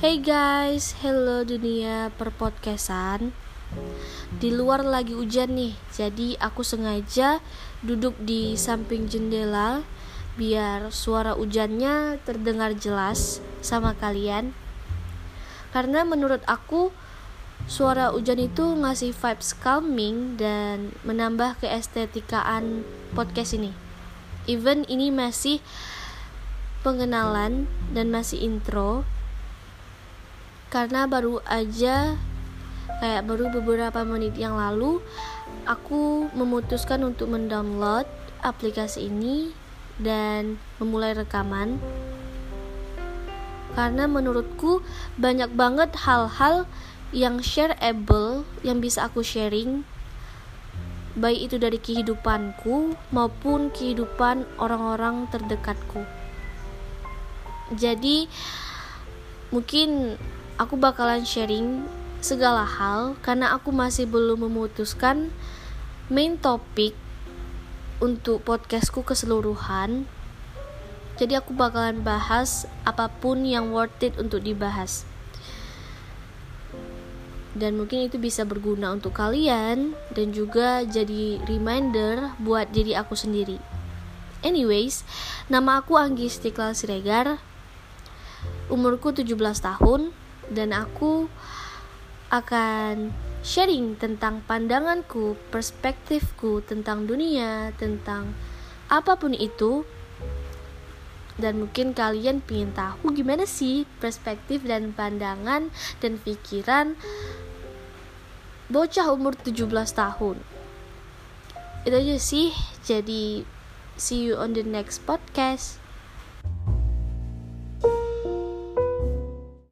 Hey guys, hello dunia perpodcastan. Di luar lagi hujan nih, jadi aku sengaja duduk di samping jendela Biar suara hujannya terdengar jelas sama kalian. Karena menurut aku suara hujan itu ngasih vibes calming dan menambah keestetikaan podcast ini. Even ini masih pengenalan dan masih intro karena baru aja kayak baru beberapa menit yang lalu aku memutuskan untuk mendownload aplikasi ini dan memulai rekaman. Karena menurutku banyak banget hal-hal yang shareable yang bisa aku sharing baik itu dari kehidupanku maupun kehidupan orang-orang terdekatku. Jadi mungkin aku bakalan sharing segala hal karena aku masih belum memutuskan main topik untuk podcastku keseluruhan. Jadi aku bakalan bahas apa pun yang worth it untuk dibahas. Dan mungkin itu bisa berguna untuk kalian dan juga jadi reminder buat diri aku sendiri. Anyways nama aku Anggi Istiqlal Siregar. Umurku 17 tahun dan aku akan sharing tentang pandanganku, perspektifku tentang dunia, tentang apa pun itu. Dan mungkin kalian ingin tahu gimana sih perspektif dan pandangan dan pikiran bocah umur 17 tahun. Itu aja sih. Jadi see you on the next podcast.